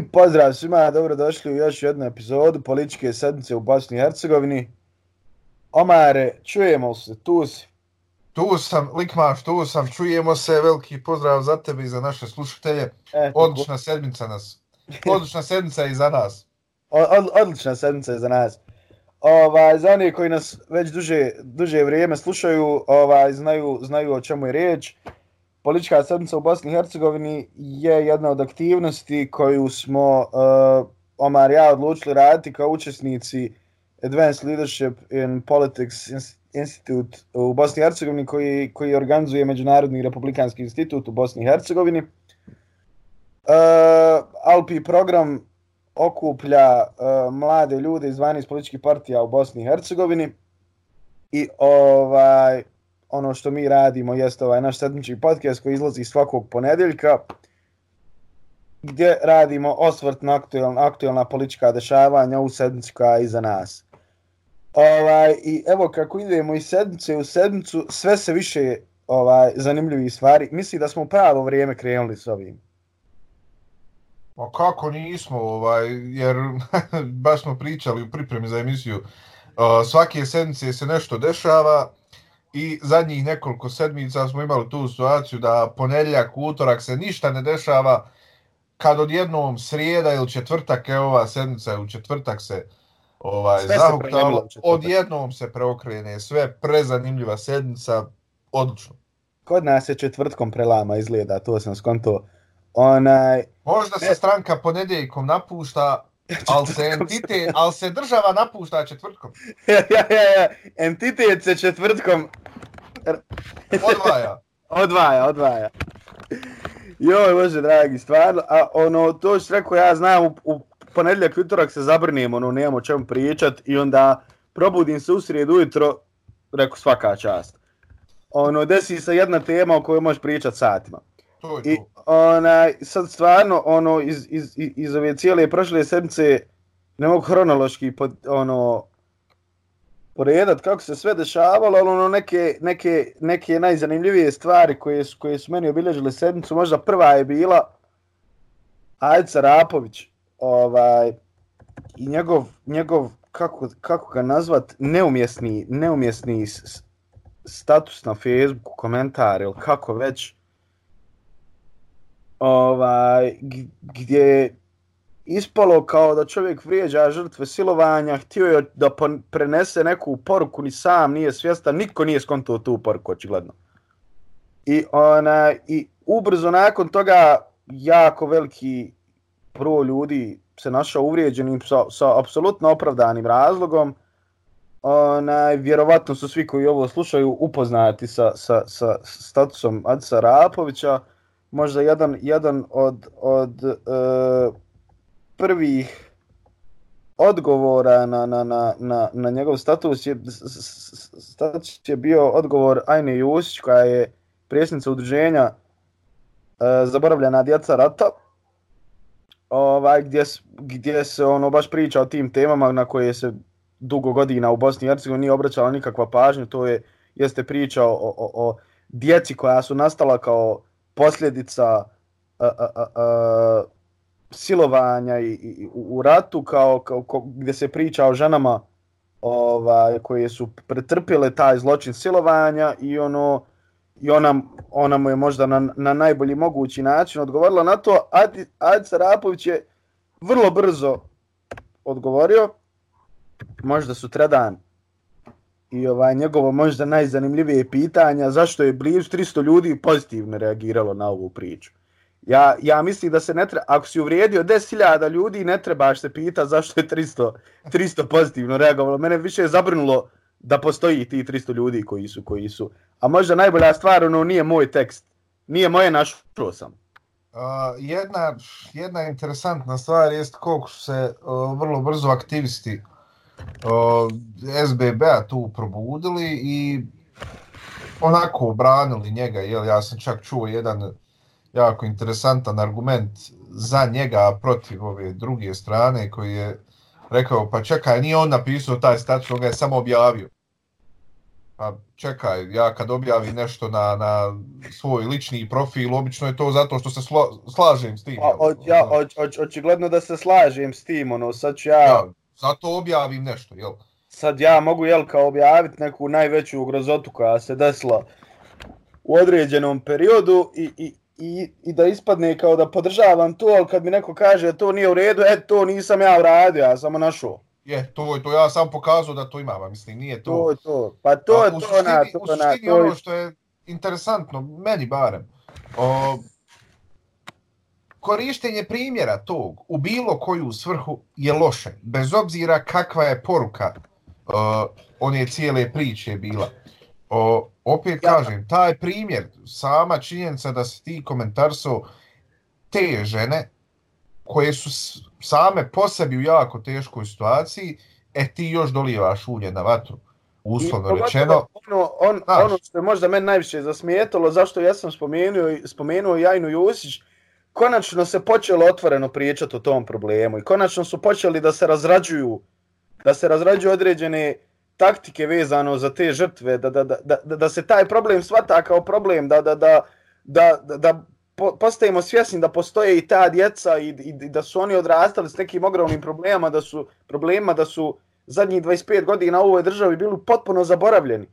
I pozdrav svima, dobrodošli u još jednu epizodu političke sedmice u Bosni i Hercegovini. Omare, čujemo se, tu si. Tu sam, Likmaš, tu sam, čujemo se, veliki pozdrav za tebe i za naše slušatelje. E, Odlična sedmica nas. Odlična sedmica i za nas. od, od, odlična sedmica je za nas. Ovaj, za one koji nas već duže, duže vrijeme slušaju, ovaj, znaju, znaju o čemu je riječ. Politička sedmica u Bosni i Hercegovini je jedna od aktivnosti koju smo uh, Omar i ja odlučili raditi kao učesnici Advanced Leadership in Politics Institute u Bosni i Hercegovini koji, koji organizuje Međunarodni republikanski institut u Bosni i Hercegovini. Uh, Alpi program okuplja uh, mlade ljude iz 12 političkih partija u Bosni i Hercegovini i ovaj ono što mi radimo jeste ovaj naš sedmični podcast koji izlazi svakog ponedeljka gdje radimo osvrt na aktualna, aktualna politička dešavanja u sedmici koja je iza nas. Ovaj, I evo kako idemo iz sedmice u sedmicu, sve se više ovaj zanimljivi stvari. Misli da smo pravo vrijeme krenuli s ovim. Pa kako nismo, ovaj, jer baš smo pričali u pripremi za emisiju. Uh, svake sedmice se nešto dešava i zadnjih nekoliko sedmica smo imali tu situaciju da ponedjeljak, utorak se ništa ne dešava, kad odjednom srijeda ili četvrtak, evo ova sedmica je u četvrtak se ovaj, zahuktalo, odjednom se preokrene sve, prezanimljiva sedmica, odlično. Kod nas je četvrtkom prelama izgleda, to sam skonto. Onaj... Možda se stranka ponedjeljkom napušta, ali se entitet, ali se država napušta četvrtkom. ja, ja, ja, entitet se četvrtkom Odvaja. odvaja, odvaja. Joj, bože, dragi, stvarno, a ono, to što rekao, ja znam, u, u ponedljak utorak se zabrnijem, ono, nemamo o čemu pričat i onda probudim se u srijedu ujutro, rekao, svaka čast. Ono, desi se jedna tema o kojoj možeš pričat satima. To je I onaj, sad stvarno, ono, iz, iz, iz, iz ove cijele prošle sedmice, ne mogu hronološki, pod, ono, poredat kako se sve dešavalo, ali ono, neke, neke, neke najzanimljivije stvari koje su, koje su meni obilježile sedmicu, možda prva je bila Ajca Rapović, ovaj, i njegov, njegov kako, kako ga nazvat, neumjesni, neumjesni status na Facebooku, komentar ili kako već, ovaj, gdje ispalo kao da čovjek vrijeđa žrtve silovanja, htio je da prenese neku poruku, ni sam nije svjestan, niko nije skontuo tu poruku, očigledno. I, ona, I ubrzo nakon toga jako veliki broj ljudi se našao uvrijeđenim sa, sa apsolutno opravdanim razlogom. Onaj, vjerovatno su svi koji ovo slušaju upoznati sa, sa, sa statusom Adisa Rapovića. Možda jedan, jedan od, od e, prvih odgovora na, na, na, na, na njegov status je, status je bio odgovor Ajne Jusić koja je prijesnica udruženja e, Zaboravljena djeca rata ovaj, gdje, gdje se ono baš priča o tim temama na koje se dugo godina u Bosni i Hercegovini nije obraćala nikakva pažnja, to je jeste priča o, o, o djeci koja su nastala kao posljedica a, a, a, a, silovanja i, i, u, ratu kao, kao, kao gdje se priča o ženama ovaj koje su pretrpjele taj zločin silovanja i ono i ona, ona mu je možda na, na najbolji mogući način odgovorila na to, Adi, Adi Sarapović je vrlo brzo odgovorio, možda sutradan, i ovaj njegovo možda najzanimljivije pitanja, zašto je blizu 300 ljudi pozitivno reagiralo na ovu priču. Ja, ja mislim da se ne treba, ako si uvrijedio 10.000 ljudi, ne trebaš se pita zašto je 300, 300 pozitivno reagovalo. Mene više je zabrnulo da postoji ti 300 ljudi koji su, koji su. A možda najbolja stvar, ono, nije moj tekst. Nije moje, našao sam. Uh, jedna, jedna interesantna stvar jest koliko su se uh, vrlo brzo aktivisti uh, SBB-a tu probudili i onako obranili njega. Jel, ja sam čak čuo jedan jako interesantan argument za njega protiv ove druge strane koji je rekao pa čekaj nije on napisao taj status, on ga je samo objavio. Pa čekaj, ja kad objavim nešto na, na svoj lični profil, obično je to zato što se slo, slažem s tim. Pa, o, ja, o, o, očigledno da se slažem s tim, ono, sad ću ja... ja zato objavim nešto, jel? Sad ja mogu, jel, kao objaviti neku najveću grozotu koja se desila u određenom periodu i, i, i, i da ispadne kao da podržavam to, ali kad mi neko kaže da to nije u redu, e, to nisam ja uradio, ja samo našao. Je, to je to, ja sam pokazao da to imam, mislim, nije to... To je to, pa to je to, suštini, na, to, u suštini na, to ono što je interesantno, meni barem, o, korištenje primjera tog u bilo koju svrhu je loše, bez obzira kakva je poruka o, one cijele priče bila. O, opet ja. kažem, taj primjer, sama činjenica da se ti komentarso te žene, koje su same po sebi u jako teškoj situaciji, e ti još dolijevaš ulje na vatru. Uslovno I, rečeno. Ono, on, ono što je možda meni najviše zasmijetalo, zašto ja sam spomenuo, spomenuo Jajnu Jusić, konačno se počelo otvoreno pričati o tom problemu i konačno su počeli da se razrađuju da se razrađuju određene taktike vezano za te žrtve, da, da, da, da, da se taj problem svata kao problem, da, da, da, da, da, postajemo svjesni da postoje i ta djeca i, i, i da su oni odrastali s nekim ogromnim problemama, da su problema da su zadnjih 25 godina u ovoj državi bili potpuno zaboravljeni.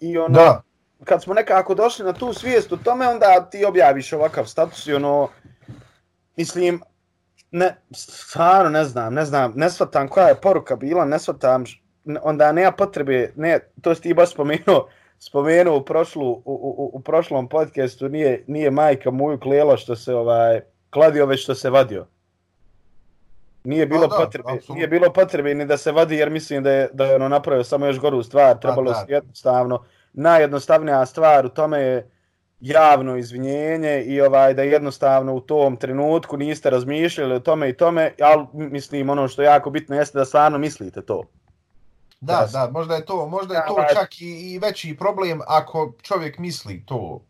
I ono, da. kad smo nekako došli na tu svijest o tome, onda ti objaviš ovakav status i ono, mislim, ne, stvarno ne znam, ne znam, ne shvatam koja je poruka bila, ne shvatam, onda nema potrebe, ne, to si ti baš spomenuo, spomenuo u, prošlu, u, u, u prošlom podcastu, nije, nije majka moju klijela što se ovaj, kladio već što se vadio. Nije bilo, da, potrebe, da, nije bilo potrebe ni da se vadi jer mislim da je, da je ono napravio samo još goru stvar. Trebalo se jednostavno, najjednostavnija stvar u tome je javno izvinjenje i ovaj da jednostavno u tom trenutku niste razmišljali o tome i tome, ali mislim ono što je jako bitno jeste da stvarno mislite to. Da, da, možda je to, možda je to čak i, i veći problem ako čovjek misli to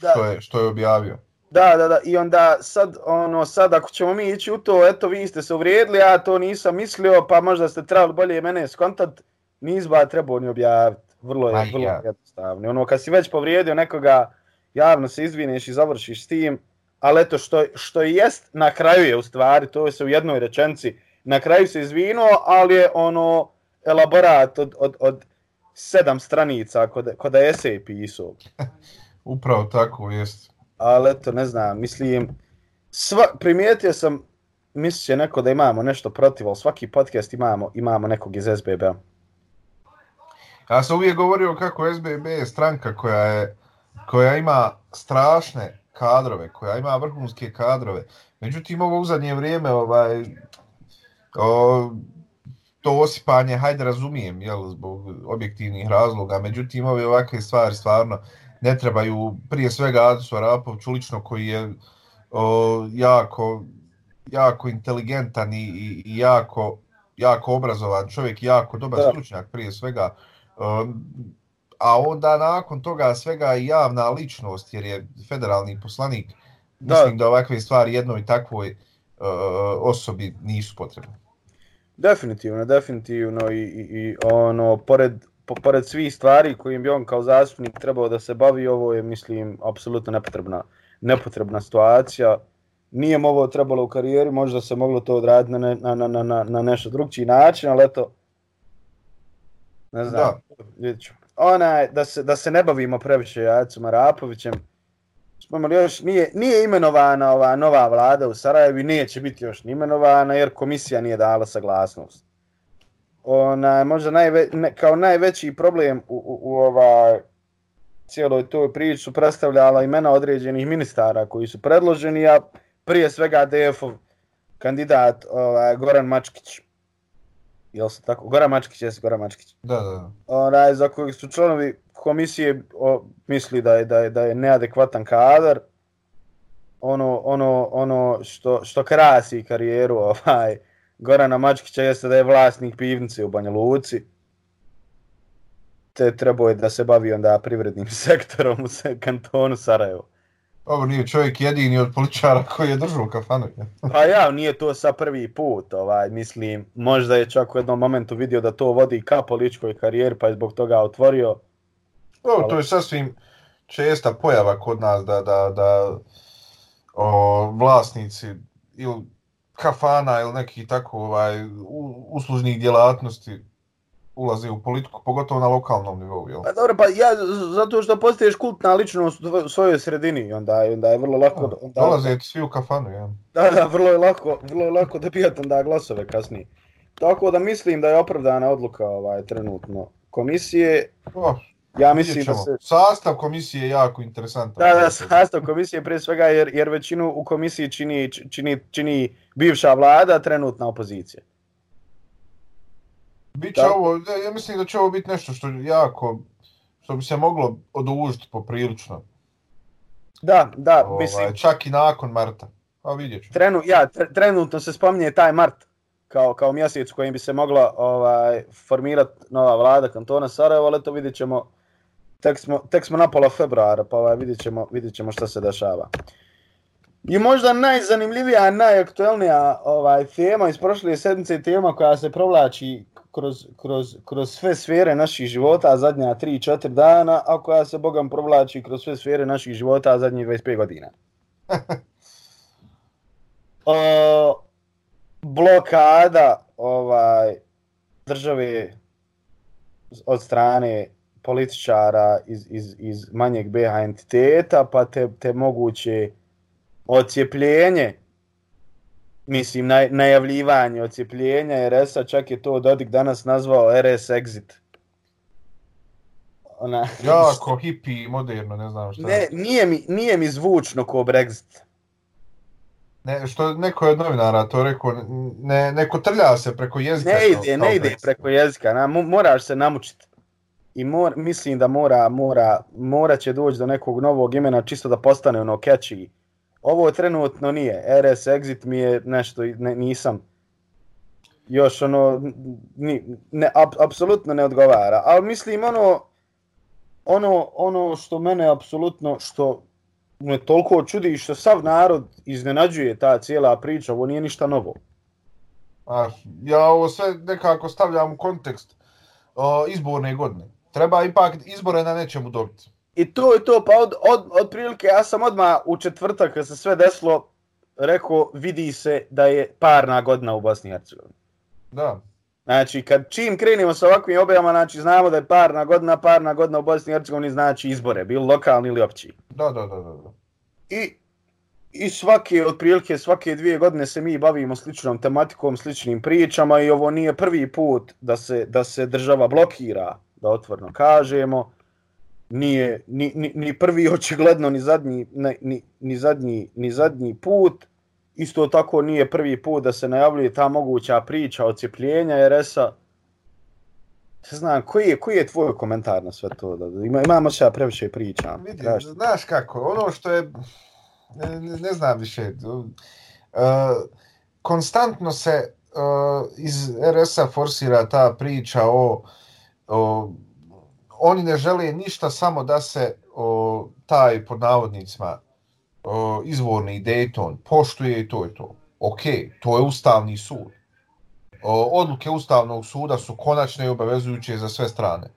da. što je što je objavio. Da, da, da, i onda sad, ono, sad ako ćemo mi ići u to, eto, vi ste se uvrijedili, ja to nisam mislio, pa možda ste trebali bolje mene skontat, nizba trebao ni objaviti. Vrlo je, vrlo ja. jednostavno. Ono, kad si već povrijedio nekoga, javno se izvineš i završiš s tim, ali eto, što, što jest, na kraju je u stvari, to je se u jednoj rečenci, na kraju se izvinuo, ali je ono, elaborat od, od, od sedam stranica kod, kod esej pisao. Upravo tako, jest. Ali eto, ne znam, mislim, sva, primijetio sam, misli će neko da imamo nešto protiv, ali svaki podcast imamo, imamo nekog iz SBB. Ja sam uvijek govorio kako SBB je stranka koja je koja ima strašne kadrove, koja ima vrhunske kadrove. Međutim, ovo u zadnje vrijeme, ovaj, o, to osipanje, hajde razumijem, jel, zbog objektivnih razloga, međutim, ove ovakve stvari stvarno ne trebaju, prije svega Adisu Arapovću, lično koji je o, jako, jako inteligentan i, i, i jako, jako obrazovan čovjek, jako dobar da. stručnjak prije svega, o, a onda nakon toga svega i javna ličnost, jer je federalni poslanik, da. mislim da ovakve stvari jednoj takvoj uh, osobi nisu potrebne. Definitivno, definitivno i, i, i ono, pored, po, pored svih stvari kojim bi on kao zastupnik trebao da se bavi, ovo je, mislim, apsolutno nepotrebna, nepotrebna situacija. Nije ovo trebalo u karijeri, možda se moglo to odraditi na, ne, na, na, na, na nešto drugčiji način, ali eto, ne znam, da. vidjet ću. Onaj, da se, da se ne bavimo previše Jacom Arapovićem, spomenuli, još, nije, nije imenovana ova nova vlada u Sarajevu i neće biti još ni imenovana jer komisija nije dala saglasnost. Ona, možda najve, ne, kao najveći problem u, u, u ova cijeloj toj priči su predstavljala imena određenih ministara koji su predloženi, a prije svega DF-ov kandidat ovaj, Goran Mačkić. Jel se tako? Goran Mačkić, jesi Goran Mačkić. Da, da, da. Onaj, za kojeg su članovi komisije o, misli da je, da je da je neadekvatan kadar ono ono ono što što krasi karijeru ovaj Gorana Mačkića jeste da je vlasnik pivnice u Banja Luci te trebao je da se bavi onda privrednim sektorom u kantonu Sarajevo. Ovo nije čovjek jedini od političara koji je držao kafanu. pa ja, nije to sa prvi put. Ovaj, mislim, možda je čak u jednom momentu vidio da to vodi ka političkoj karijeri, pa je zbog toga otvorio O, to je sasvim česta pojava kod nas da, da, da o, vlasnici ili kafana ili nekih tako ovaj, uslužnih djelatnosti ulaze u politiku, pogotovo na lokalnom nivou. Jel? Pa dobro, pa ja, zato što postaješ kultna ličnost u svojoj sredini, onda, onda je vrlo lako... Onda, Dolaze ti svi u kafanu, ja. Da, da, vrlo je lako, vrlo je lako da pijate onda glasove kasnije. Tako da mislim da je opravdana odluka ovaj trenutno komisije. Oh, ja mislim da se... Sastav komisije je jako interesantan. Da, da, sastav komisije prije svega jer, jer većinu u komisiji čini, čini, čini bivša vlada, trenutna opozicija. Biće ovo, ja mislim da će ovo biti nešto što jako, što bi se moglo odužiti poprilično. Da, da, ovaj, mislim. Čak i nakon Marta. A vidjet ću. Trenu, ja, trenutno se spominje taj Mart kao, kao mjesec kojim bi se mogla ovaj, formirati nova vlada kantona Sarajevo, ali to vidjet ćemo, tek smo, tek smo na pola februara, pa ovaj, vidjet, ćemo, vidjet ćemo šta se dešava. I možda najzanimljivija, najaktuelnija ovaj, tema iz prošle sedmice tema koja se provlači kroz, kroz, kroz sve sfere naših života zadnja 3-4 dana, a koja se Bogam provlači kroz sve sfere naših života zadnjih 25 godina. o, blokada ovaj države od strane političara iz, iz, iz manjeg BH entiteta, pa te, te moguće ocijepljenje mislim, naj, najavljivanje ocijepljenja RS-a, čak je to Dodik danas nazvao RS Exit. Ona, jako hipi moderno, ne znam šta. Ne, nije mi, nije mi zvučno ko Brexit. Ne, što neko je od novinara to rekao, ne, neko trlja se preko jezika. Ne ide, ne ide preko jezika, na, moraš se namučiti. I mor, mislim da mora, mora, mora će doći do nekog novog imena čisto da postane ono catchy ovo trenutno nije. RS Exit mi je nešto, ne, nisam još ono, ni, ne, ap, apsolutno ne odgovara. Ali mislim ono, ono, ono što mene apsolutno, što me toliko čudi što sav narod iznenađuje ta cijela priča, ovo nije ništa novo. A, ja ovo sve nekako stavljam u kontekst uh, izborne godine. Treba ipak izbore na nečemu dobiti. I to je to, pa od, od, od prilike, ja sam odmah u četvrtak, kad se sve desilo, rekao, vidi se da je parna godina u Bosni i Hercegovini. Da. Znači, kad čim krenimo sa ovakvim objavama, znači, znamo da je parna godina, parna godina u Bosni i Hercegovini znači izbore, bilo lokalni ili opći. Da, da, da, da. I, I svake, od prilike, svake dvije godine se mi bavimo sličnom tematikom, sličnim pričama i ovo nije prvi put da se, da se država blokira, da otvorno kažemo nije ni, ni, ni prvi očigledno ni zadnji ni, ni, ni zadnji ni zadnji put isto tako nije prvi put da se najavljuje ta moguća priča o cijepljenja RS-a Se znam, koji je, koji je tvoj komentar na sve to? Da, ima, imamo se ja previše priča. Vidi, znaš kako, ono što je, ne, ne znam više, uh, konstantno se uh, iz RS-a forsira ta priča o, o oni ne žele ništa samo da se o, taj pod navodnicima o, izvorni Dayton poštuje i to je to. Ok, to je ustavni sud. O, odluke ustavnog suda su konačne i obavezujuće za sve strane.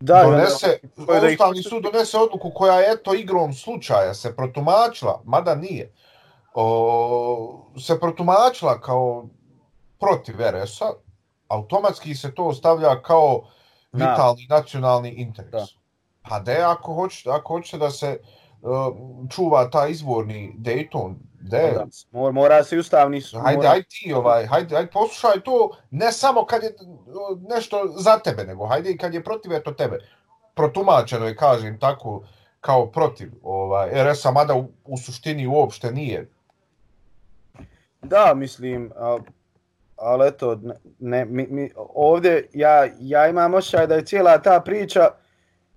Da, donese, da, ustavni sud donese odluku koja je eto igrom slučaja se protumačila, mada nije, o, se protumačila kao protiv RS-a, automatski se to stavlja kao vitalni da. nacionalni interes. Da. Pa de, ako hoćete, ako hoćete da se uh, čuva ta izvorni Dayton, de... Da, mora, mora se ustavni... Hajde, mora... hajde ti, ovaj, hajde, hajde, poslušaj to ne samo kad je uh, nešto za tebe, nego hajde i kad je protiv eto tebe. Protumačeno je, kažem, tako kao protiv ovaj, RS-a, mada u, u suštini uopšte nije. Da, mislim, ali eto, ne, mi, mi, ovdje ja, ja imam ošaj da je cijela ta priča,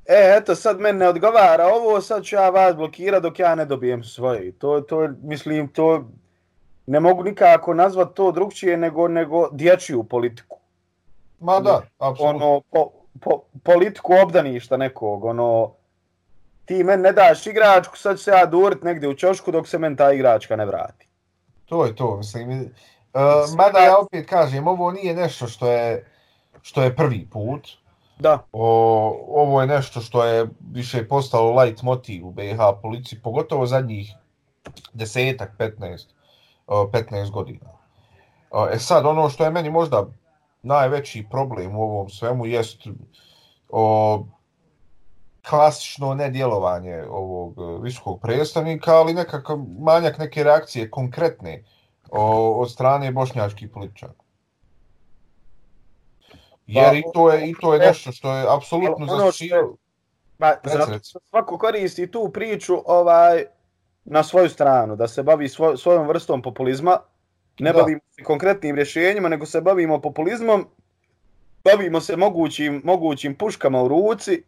e, eto, sad meni ne odgovara ovo, sad ću ja vas blokirati dok ja ne dobijem svoje. To, to, mislim, to ne mogu nikako nazvat to drugčije nego, nego dječju politiku. Ma da, apsolutno. Ono, po, po, politiku obdaništa nekog, ono, ti meni ne daš igračku, sad ću se ja durit negdje u čošku dok se meni ta igračka ne vrati. To je to, mislim, Uh, mada ja opet kažem, ovo nije nešto što je što je prvi put. Da. O, ovo je nešto što je više postalo light motiv u BiH policiji, pogotovo zadnjih desetak, 15, 15 godina. E sad, ono što je meni možda najveći problem u ovom svemu jest o, klasično nedjelovanje ovog visokog predstavnika, ali nekakav manjak neke reakcije konkretne o, od strane bošnjačkih političara. Jer i to je, i to je nešto što je apsolutno ono. Pa, svako koristi tu priču ovaj na svoju stranu, da se bavi svoj, svojom vrstom populizma, ne da. bavimo se konkretnim rješenjima, nego se bavimo populizmom, bavimo se mogućim, mogućim puškama u ruci,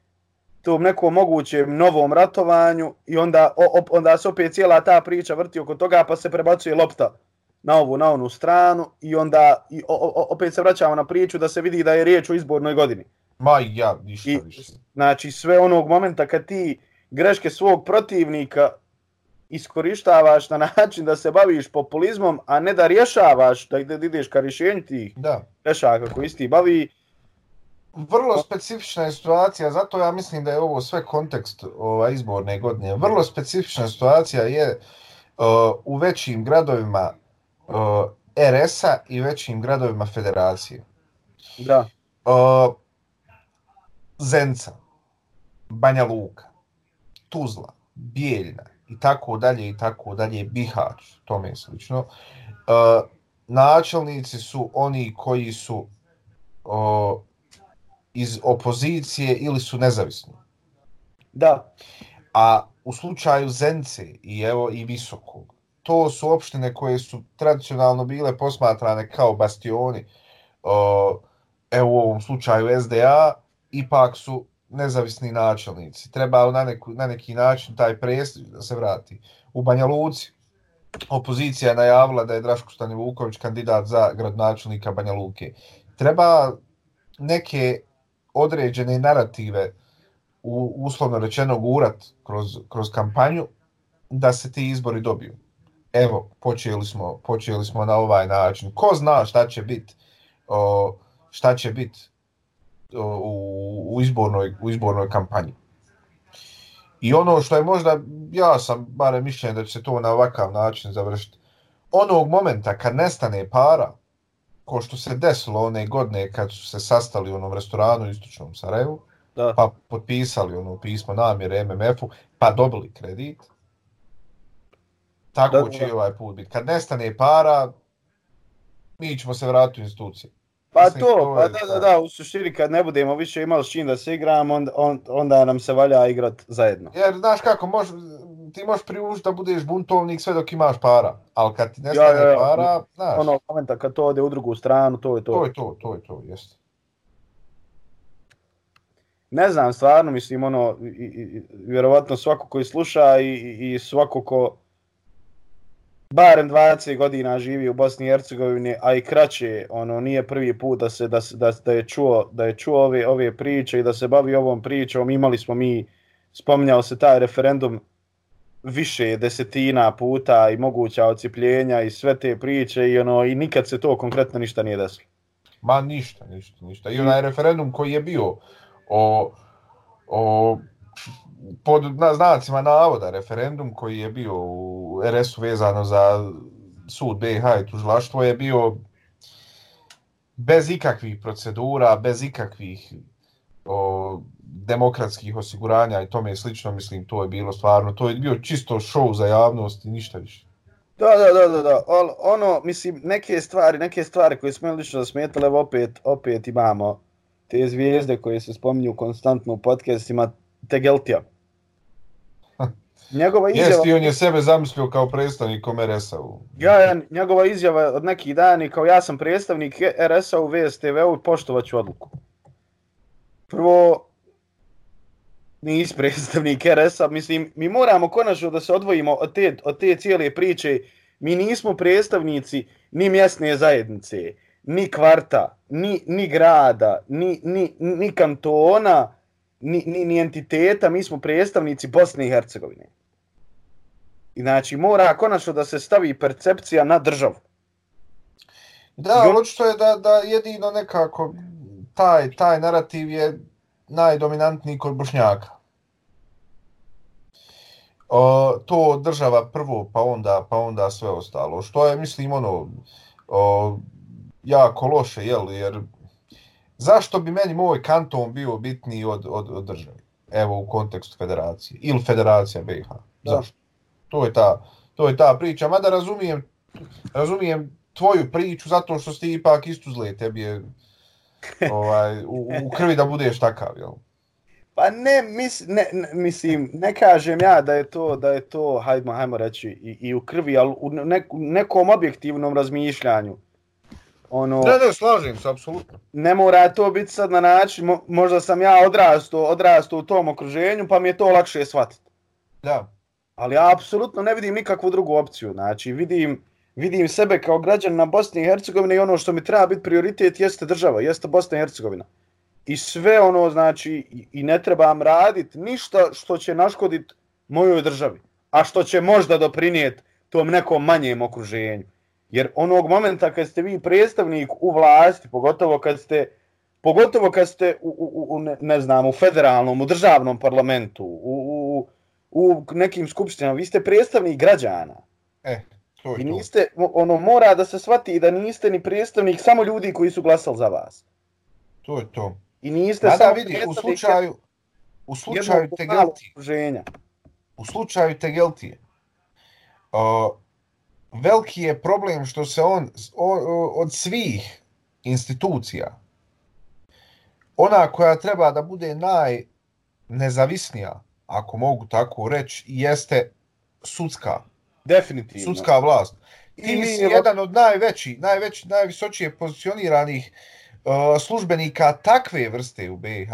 tom nekom mogućem novom ratovanju i onda, o, onda se opet cijela ta priča vrti oko toga pa se prebacuje lopta na ovu, na onu stranu i onda i o, o, opet se vraćamo na priču da se vidi da je riječ o izbornoj godini. Ma ja, ništa I, više. Znači sve onog momenta kad ti greške svog protivnika iskorištavaš na način da se baviš populizmom, a ne da rješavaš, da ideš ka rješenju tih da. grešaka koji isti bavi. Vrlo specifična je situacija, zato ja mislim da je ovo sve kontekst ova, izborne godine. Vrlo specifična situacija je uh, u većim gradovima uh, RS-a i većim gradovima federacije. Da. Uh, Zenca, Banja Luka, Tuzla, Bijeljna i tako dalje i tako dalje, Bihać, tome je slično. Uh, načelnici su oni koji su uh, iz opozicije ili su nezavisni. Da. A u slučaju Zence i evo i Visokog, to su opštine koje su tradicionalno bile posmatrane kao bastioni, evo u ovom slučaju SDA, ipak su nezavisni načelnici. Treba na, neku, na neki način taj prestiž da se vrati. U Banja Luci opozicija je najavila da je Draško Stanivuković kandidat za gradonačelnika Banja Luke. Treba neke određene narative u uslovno rečeno gurat kroz, kroz kampanju da se ti izbori dobiju evo, počeli smo, počeli smo na ovaj način. Ko zna šta će biti šta će biti u, u, izbornoj, u izbornoj kampanji. I ono što je možda, ja sam bare mišljen da će se to na ovakav način završiti, onog momenta kad nestane para, ko što se desilo one godine kad su se sastali u onom restoranu u Istočnom Sarajevu, da. pa potpisali ono pismo namjere MMF-u, pa dobili kredit, Tako da, će da. ovaj put biti. Kad nestane para, mi ćemo se vratiti u institucije. Pa Mislim, to, pa da, da, da, u suštini kad ne budemo više imali s čim da se igram, onda, onda nam se valja igrat zajedno. Jer, znaš kako, mož, ti možeš priužiti da budeš buntovnik sve dok imaš para, ali kad ti nestane ja, ja, ja, para, znaš. Ono momenta kad to ode u drugu stranu, to je to. To je to, to je to, jeste. Ne znam, stvarno, mislim, ono, i, i, vjerovatno svako koji sluša i, i svako ko barem 20 godina živi u Bosni i Hercegovini, a i kraće, ono nije prvi put da se da, da, da je čuo da je čuo ove ove priče i da se bavi ovom pričom. Imali smo mi spominjao se taj referendum više desetina puta i moguća ocipljenja i sve te priče i ono i nikad se to konkretno ništa nije desilo. Ma ništa, ništa, ništa. I onaj referendum koji je bio o o pod na znacima navoda referendum koji je bio u RS-u vezano za sud BiH i tužilaštvo je bio bez ikakvih procedura, bez ikakvih o, demokratskih osiguranja i tome slično, mislim, to je bilo stvarno, to je bio čisto show za javnost i ništa više. Da, da, da, da, da. ono, mislim, neke stvari, neke stvari koje smo lično zasmetali, opet, opet imamo te zvijezde koje se spominju konstantno u podcastima, Tegeltija. Njegova izjava... Jesti, on je sebe zamislio kao predstavnik RS-a. Ja, ja, njegova izjava od nekih dana kao ja sam predstavnik RS-a u VSTV-u i poštovaću odluku. Prvo, nis predstavnik RS-a, mislim, mi moramo konačno da se odvojimo od te, od te cijele priče. Mi nismo predstavnici ni mjesne zajednice, ni kvarta, ni, ni grada, ni, ni, ni kantona, ni, ni, ni entiteta, mi smo predstavnici Bosne i Hercegovine. I znači mora konačno da se stavi percepcija na državu. Da, ali očito je da, da jedino nekako taj, taj narativ je najdominantniji kod Bošnjaka. O, to država prvo, pa onda, pa onda sve ostalo. Što je, mislim, ono, o, jako loše, jel, jer zašto bi meni moj kanton bio bitniji od, od, od države? Evo, u kontekstu federacije. Ili federacija BiH. Zašto? To je ta, to je ta priča. Mada razumijem, razumijem tvoju priču zato što ste ipak istu zle. Tebi je ovaj, u, u krvi da budeš takav, jel? Pa ne, mis, ne, ne, mislim, ne kažem ja da je to, da je to, hajmo, hajmo reći, i, i u krvi, ali u nekom objektivnom razmišljanju. Ono, ne, ne, slažem se, apsolutno. Ne mora to biti sad na način, mo, možda sam ja odrastao, odrastao u tom okruženju, pa mi je to lakše shvatiti. Da. Ali ja apsolutno ne vidim nikakvu drugu opciju. Znači, vidim, vidim sebe kao građan na Bosni i Hercegovini i ono što mi treba biti prioritet jeste država, jeste Bosna i Hercegovina. I sve ono, znači, i ne trebam raditi ništa što će naškoditi mojoj državi, a što će možda doprinijeti tom nekom manjem okruženju. Jer onog momenta kad ste vi predstavnik u vlasti, pogotovo kad ste pogotovo kad ste u, u, u ne, ne znam, u federalnom, u državnom parlamentu, u, u, u nekim skupštinama, vi ste predstavnik građana. E, to je I niste, ono, mora da se shvati da niste ni predstavnik samo ljudi koji su glasali za vas. To je to. I niste Mada samo vidi, u slučaju, u slučaju Tegelti, u slučaju Tegelti, uh, veliki je problem što se on od svih institucija ona koja treba da bude najnezavisnija, ako mogu tako reći, jeste sudska. Definitivno. Sudska vlast. Ti si jedan od najveći, najveći, najvisočije pozicioniranih uh, službenika takve vrste u BiH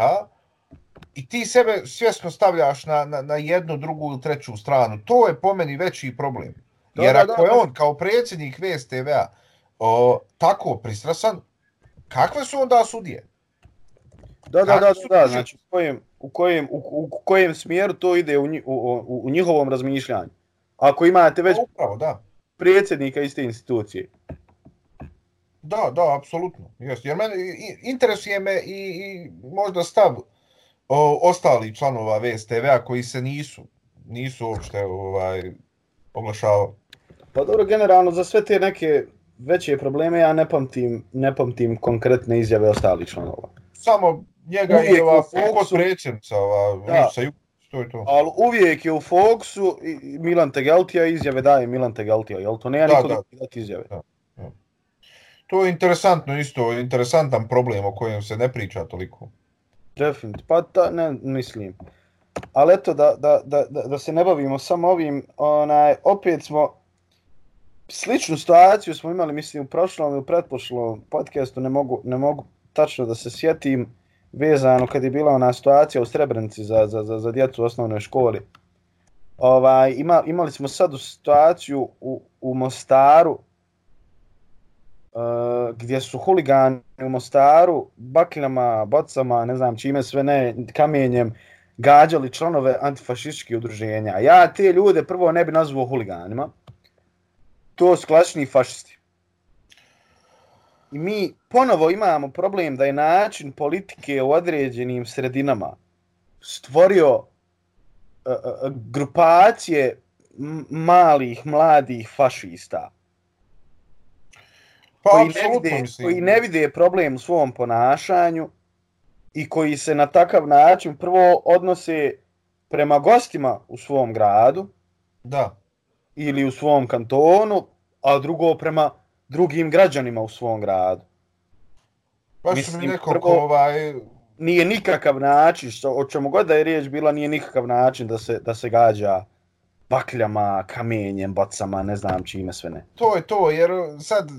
i ti sebe svjesno stavljaš na, na, na jednu, drugu ili treću stranu. To je po meni veći problem. Jer da, da, ako je on kao predsjednik VSTV-a tako pristrasan, kakve su onda sudije? Da, da, da, da, znači u kojem, u, kojem, u, u kojem smjeru to ide u, u, u, njihovom razmišljanju. Ako imate već Upravo, da. predsjednika iste institucije. Da, da, apsolutno. Yes. Jer mene, interesuje me i, i možda stav o, ostali članova VSTV-a koji se nisu, nisu uopšte ovaj, oglašavali. Pa dobro, generalno za sve te neke veće probleme ja ne pamtim, ne pamtim konkretne izjave ostalih članova. Samo njega uvijek i ova fokus predsjednica, ova da. Lisa to je to. Ali uvijek je u fokusu Milan Tegeltija izjave daje Milan Tegeltija, jel to nema niko da dati izjave? Da, da. To je interesantno isto, interesantan problem o kojem se ne priča toliko. Definitivno, pa ta, ne mislim. Ali eto, da, da, da, da se ne bavimo samo ovim, onaj, opet smo, sličnu situaciju smo imali, mislim, u prošlom i u pretpošlom podcastu, ne mogu, ne mogu tačno da se sjetim, vezano kad je bila ona situacija u Srebrenici za, za, za, za djecu u osnovnoj školi. Ovaj, ima, imali smo sad u situaciju u, u Mostaru, uh, gdje su huligani u Mostaru bakljama, bocama, ne znam čime sve ne, kamenjem, gađali članove antifašističkih udruženja. Ja te ljude prvo ne bi nazvao huliganima, to su klasični fašisti. I mi ponovo imamo problem da je način politike u određenim sredinama stvorio uh, uh, grupacije malih, mladih fašista. Pa, koji, ne vide, koji ne vide problem u svom ponašanju i koji se na takav način prvo odnose prema gostima u svom gradu. Da ili u svom kantonu, a drugo prema drugim građanima u svom gradu. Baš Mislim, mi neko prvo, ovaj... Nije nikakav način, što, o čemu god da je riječ bila, nije nikakav način da se, da se gađa bakljama, kamenjem, bocama, ne znam čime sve ne. To je to, jer sad,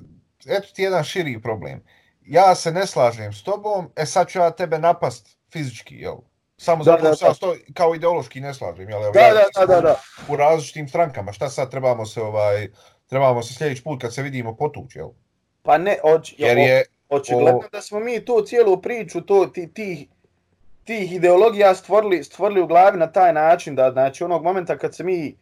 eto ti jedan širi problem. Ja se ne slažem s tobom, e sad ću ja tebe napast fizički, jel? Samo zato da, da, da. kao ideološki ne slažem, jel? Da, da, da, da, da. U različitim strankama, šta sad trebamo se ovaj trebamo se sljedeći put kad se vidimo potući, jel? Pa ne, oč, jer je očigledno o... da smo mi tu cijelu priču to ti ti tih ideologija stvorili stvorili u glavi na taj način da znači onog momenta kad se mi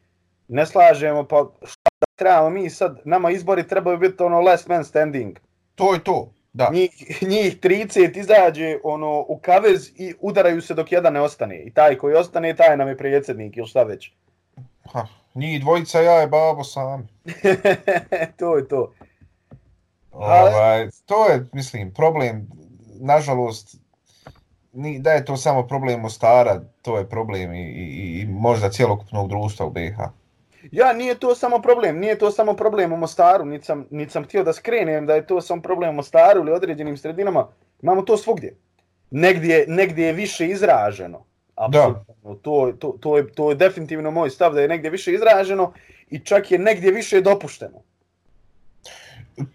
ne slažemo pa šta trebamo mi sad nama izbori trebaju biti ono last man standing. To je to. Da. Njih, njih 30 izađe ono, u kavez i udaraju se dok jedan ne ostane. I taj koji ostane, taj nam je predsjednik ili šta već. Ha, njih dvojica, ja je babo sam. to je to. Ovaj, to je, mislim, problem, nažalost, ni, da je to samo problem Mostara, to je problem i, i, i možda cijelokupnog društva u BiH. Ja, nije to samo problem, nije to samo problem u Mostaru, niti sam, niti sam htio da skrenem da je to samo problem u Mostaru ili određenim sredinama, imamo to svugdje. Negdje, negdje je više izraženo. Apsolutno. To, to, to, je, to je definitivno moj stav da je negdje više izraženo i čak je negdje više dopušteno.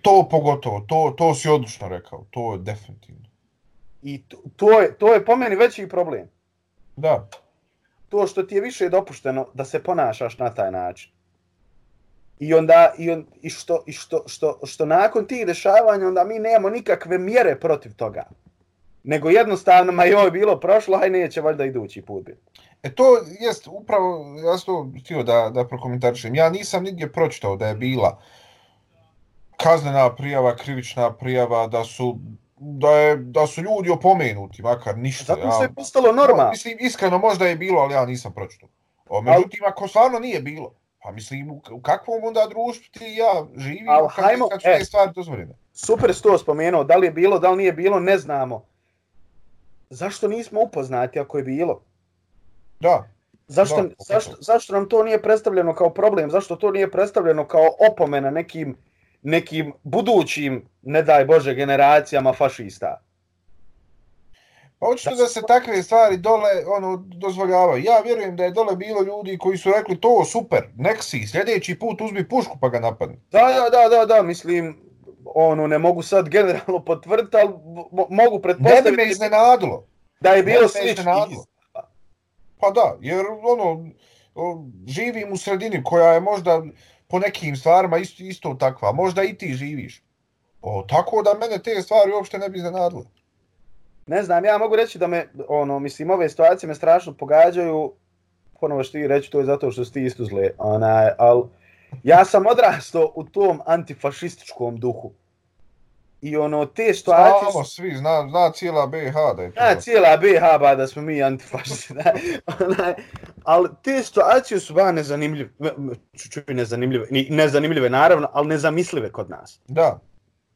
To pogotovo, to, to si odlično rekao, to je definitivno. I to, to, je, to je po meni veći problem. Da to što ti je više dopušteno da se ponašaš na taj način. I onda i, on, i što i što što što nakon tih dešavanja onda mi nemamo nikakve mjere protiv toga. Nego jednostavno ma joj bilo prošlo, aj neće valjda idući put. E to jest upravo ja sam htio da da prokomentarišem. Ja nisam nigdje pročitao da je bila kaznena prijava, krivična prijava, da su da, je, da su ljudi opomenuti, makar ništa. Zato se je postalo normalno. Mislim, iskreno možda je bilo, ali ja nisam pročito. O, međutim, Al... ako stvarno nije bilo, pa mislim, u kakvom onda društvu ti ja živim, Al, kad, hajmo, kad su e, te stvari dozvoljene? Super sto spomenuo, da li je bilo, da li nije bilo, ne znamo. Zašto nismo upoznati ako je bilo? Da. Zašto, da, zašto, zašto nam to nije predstavljeno kao problem? Zašto to nije predstavljeno kao opomena nekim nekim budućim, ne daj Bože, generacijama fašista. Pa očito da se takve stvari dole ono dozvoljavaju. Ja vjerujem da je dole bilo ljudi koji su rekli to super, nek si, sljedeći put uzmi pušku pa ga napadni. Da, da, da, da, da, mislim, ono, ne mogu sad generalno potvrditi, ali mogu pretpostaviti... Ne bi me iznenadilo. Da je bilo slično. Pa da, jer ono, živim u sredini koja je možda po nekim stvarima isto, isto takva. Možda i ti živiš. O, tako da mene te stvari uopšte ne bi zanadile. Ne znam, ja mogu reći da me, ono, mislim, ove situacije me strašno pogađaju. Ponovo što ti reći, to je zato što si ti isto zle. Onaj, ali ja sam odrastao u tom antifašističkom duhu. I ono, te situacije... Znamo svi, zna, zna cijela BiH da je to. Zna cijela BiH ba da smo mi antifašisti. ali te situacije su ba nezanimljive. Čučuj nezanimljive. Nezanimljive, naravno, ali nezamislive kod nas. Da.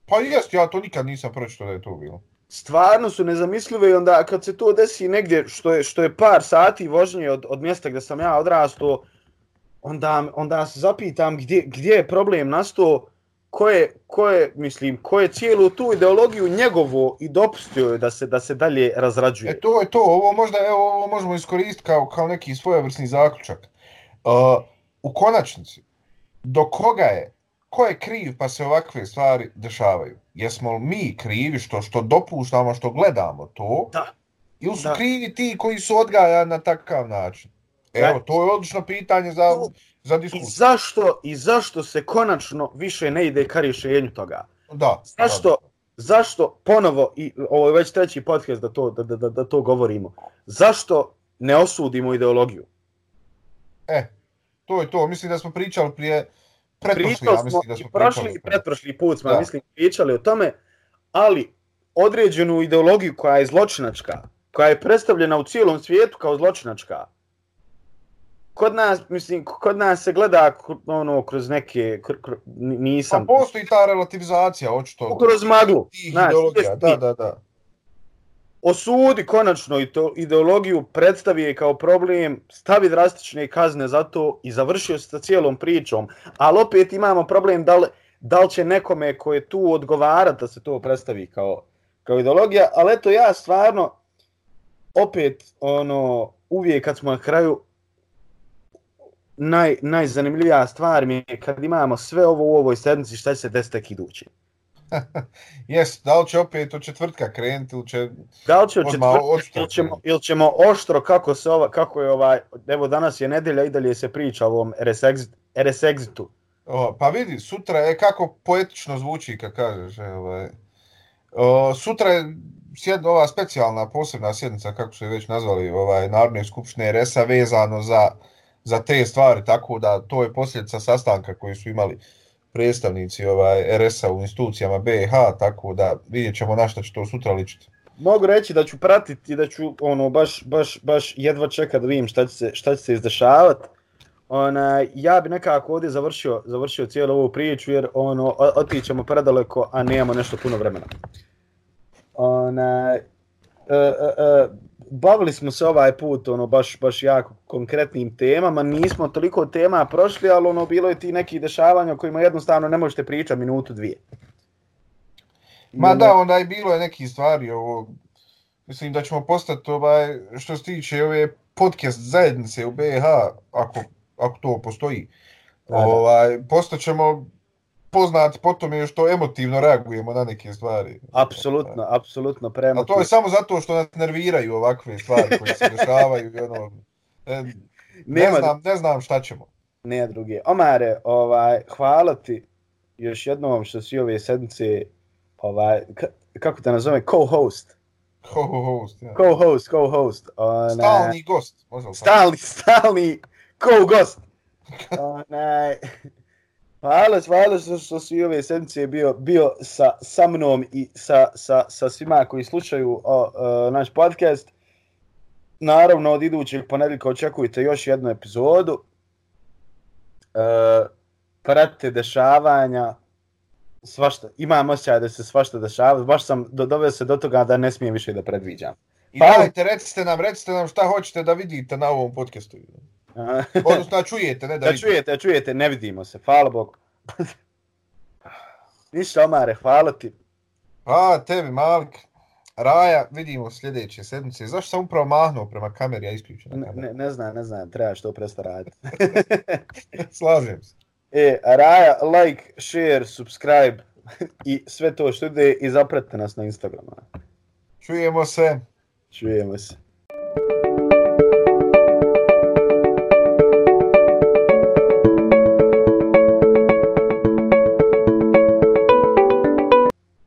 Pa jest, ja to nikad nisam pročito da je to bilo. Stvarno su nezamislive i onda kad se to desi negdje što je, što je par sati vožnje od, od mjesta gdje sam ja odrastao, onda, onda se zapitam gdje, gdje je problem nastao ko je, ko je, mislim, ko je cijelu tu ideologiju njegovo i dopustio je da se da se dalje razrađuje. E to je to, ovo možda evo ovo možemo iskoristiti kao kao neki svojevrsni zaključak. Uh, u konačnici do koga je ko je kriv pa se ovakve stvari dešavaju? Jesmo li mi krivi što što dopuštamo, što gledamo to? Da. Ili su da. krivi ti koji su odgajani na takav način? Evo, to je odlično pitanje za, za diskusiju. I zašto, I zašto se konačno više ne ide ka rješenju toga? Da. Zašto, da. zašto ponovo, i ovo je već treći podcast da to, da, da, da to govorimo, zašto ne osudimo ideologiju? E, to je to. Mislim da smo pričali prije pretprošli, ja mislim da smo prošli i pretprošli put smo, da. mislim, pričali o tome, ali određenu ideologiju koja je zločinačka, koja je predstavljena u cijelom svijetu kao zločinačka, kod nas, mislim, kod nas se gleda ono kroz neke kr, kr, nisam. Pa postoji ta relativizacija, očito. Kroz maglu. Znaš, da, da, da. Osudi konačno i to ideologiju predstavi je kao problem, stavi drastične kazne za to i završio se sa cijelom pričom. Ali opet imamo problem da li, da li će nekome ko je tu odgovarati da se to predstavi kao, kao ideologija. Ali eto ja stvarno opet ono uvijek kad smo na kraju naj, najzanimljivija stvar mi je kad imamo sve ovo u ovoj sedmici, šta će se desiti tek idući. Jes, da li će opet od četvrtka krenuti ili će... Da li će od četvrtka ili ćemo, ili ćemo oštro kako, se ova, kako je ovaj... Evo danas je nedelja i dalje se priča o ovom RS, exit, RS Exitu. O, pa vidi, sutra je kako poetično zvuči kad kažeš. Ovaj. O, sutra je sjed, ova specijalna posebna sjednica, kako su je već nazvali, ovaj, Narodne skupštine RS-a vezano za za te stvari, tako da to je posljedica sastanka koji su imali predstavnici ovaj RS-a u institucijama BiH, tako da vidjet ćemo na što će to sutra ličiti. Mogu reći da ću pratiti i da ću ono baš baš baš jedva čekati da vidim šta će se šta će se izdešavati. Ona ja bi nekako ovdje završio završio cijelu ovu priču jer ono otićemo predaleko, a nemamo nešto puno vremena. Ona e, e, e, bavili smo se ovaj put ono baš baš jako konkretnim temama, nismo toliko tema prošli, ali ono bilo je ti neki dešavanja o kojima jednostavno ne možete pričati minutu dvije. Ma da, onda je bilo je neki stvari ovo, mislim da ćemo postati ovaj, što se tiče ove podcast zajednice u BiH, ako, ako to postoji, da, da. ovaj, postaćemo poznati po tome što emotivno reagujemo na neke stvari. Apsolutno, apsolutno prema. A to je samo zato što nas nerviraju ovakve stvari koje se dešavaju i ono ne, ne znam, ne znam šta ćemo. Ne druge. Omare, ovaj hvala ti još jednom što si ove sedmice ovaj kako te nazove co-host. Co-host, ja. Co-host, co-host. Stalni gost, Stalni, stalni co-gost. Onaj Hvala, hvala što, što su i ove sedmice bio, bio sa, sa mnom i sa, sa, sa svima koji slušaju o, o, naš podcast. Naravno, od idućeg ponedljika očekujte još jednu epizodu. E, pratite dešavanja. Svašta, imam osjećaj da se svašta dešava. Baš sam do, doveo se do toga da ne smijem više da predviđam. I dajte, recite nam, recite nam šta hoćete da vidite na ovom podcastu. Odnosno, čujete, ne da, da čujete, čujete, ne vidimo se, hvala Bogu. Ništa, Omare, hvala ti. Hvala tebi, Malik. Raja, vidimo sljedeće sedmice. Zašto sam upravo mahnuo prema kameri, ja isključio na kameru? Ne, ne znam, ne znam, treba što presta raditi. Slažem se. E, Raja, like, share, subscribe i sve to što ide i zapratite nas na Instagramu. Čujemo se. Čujemo se.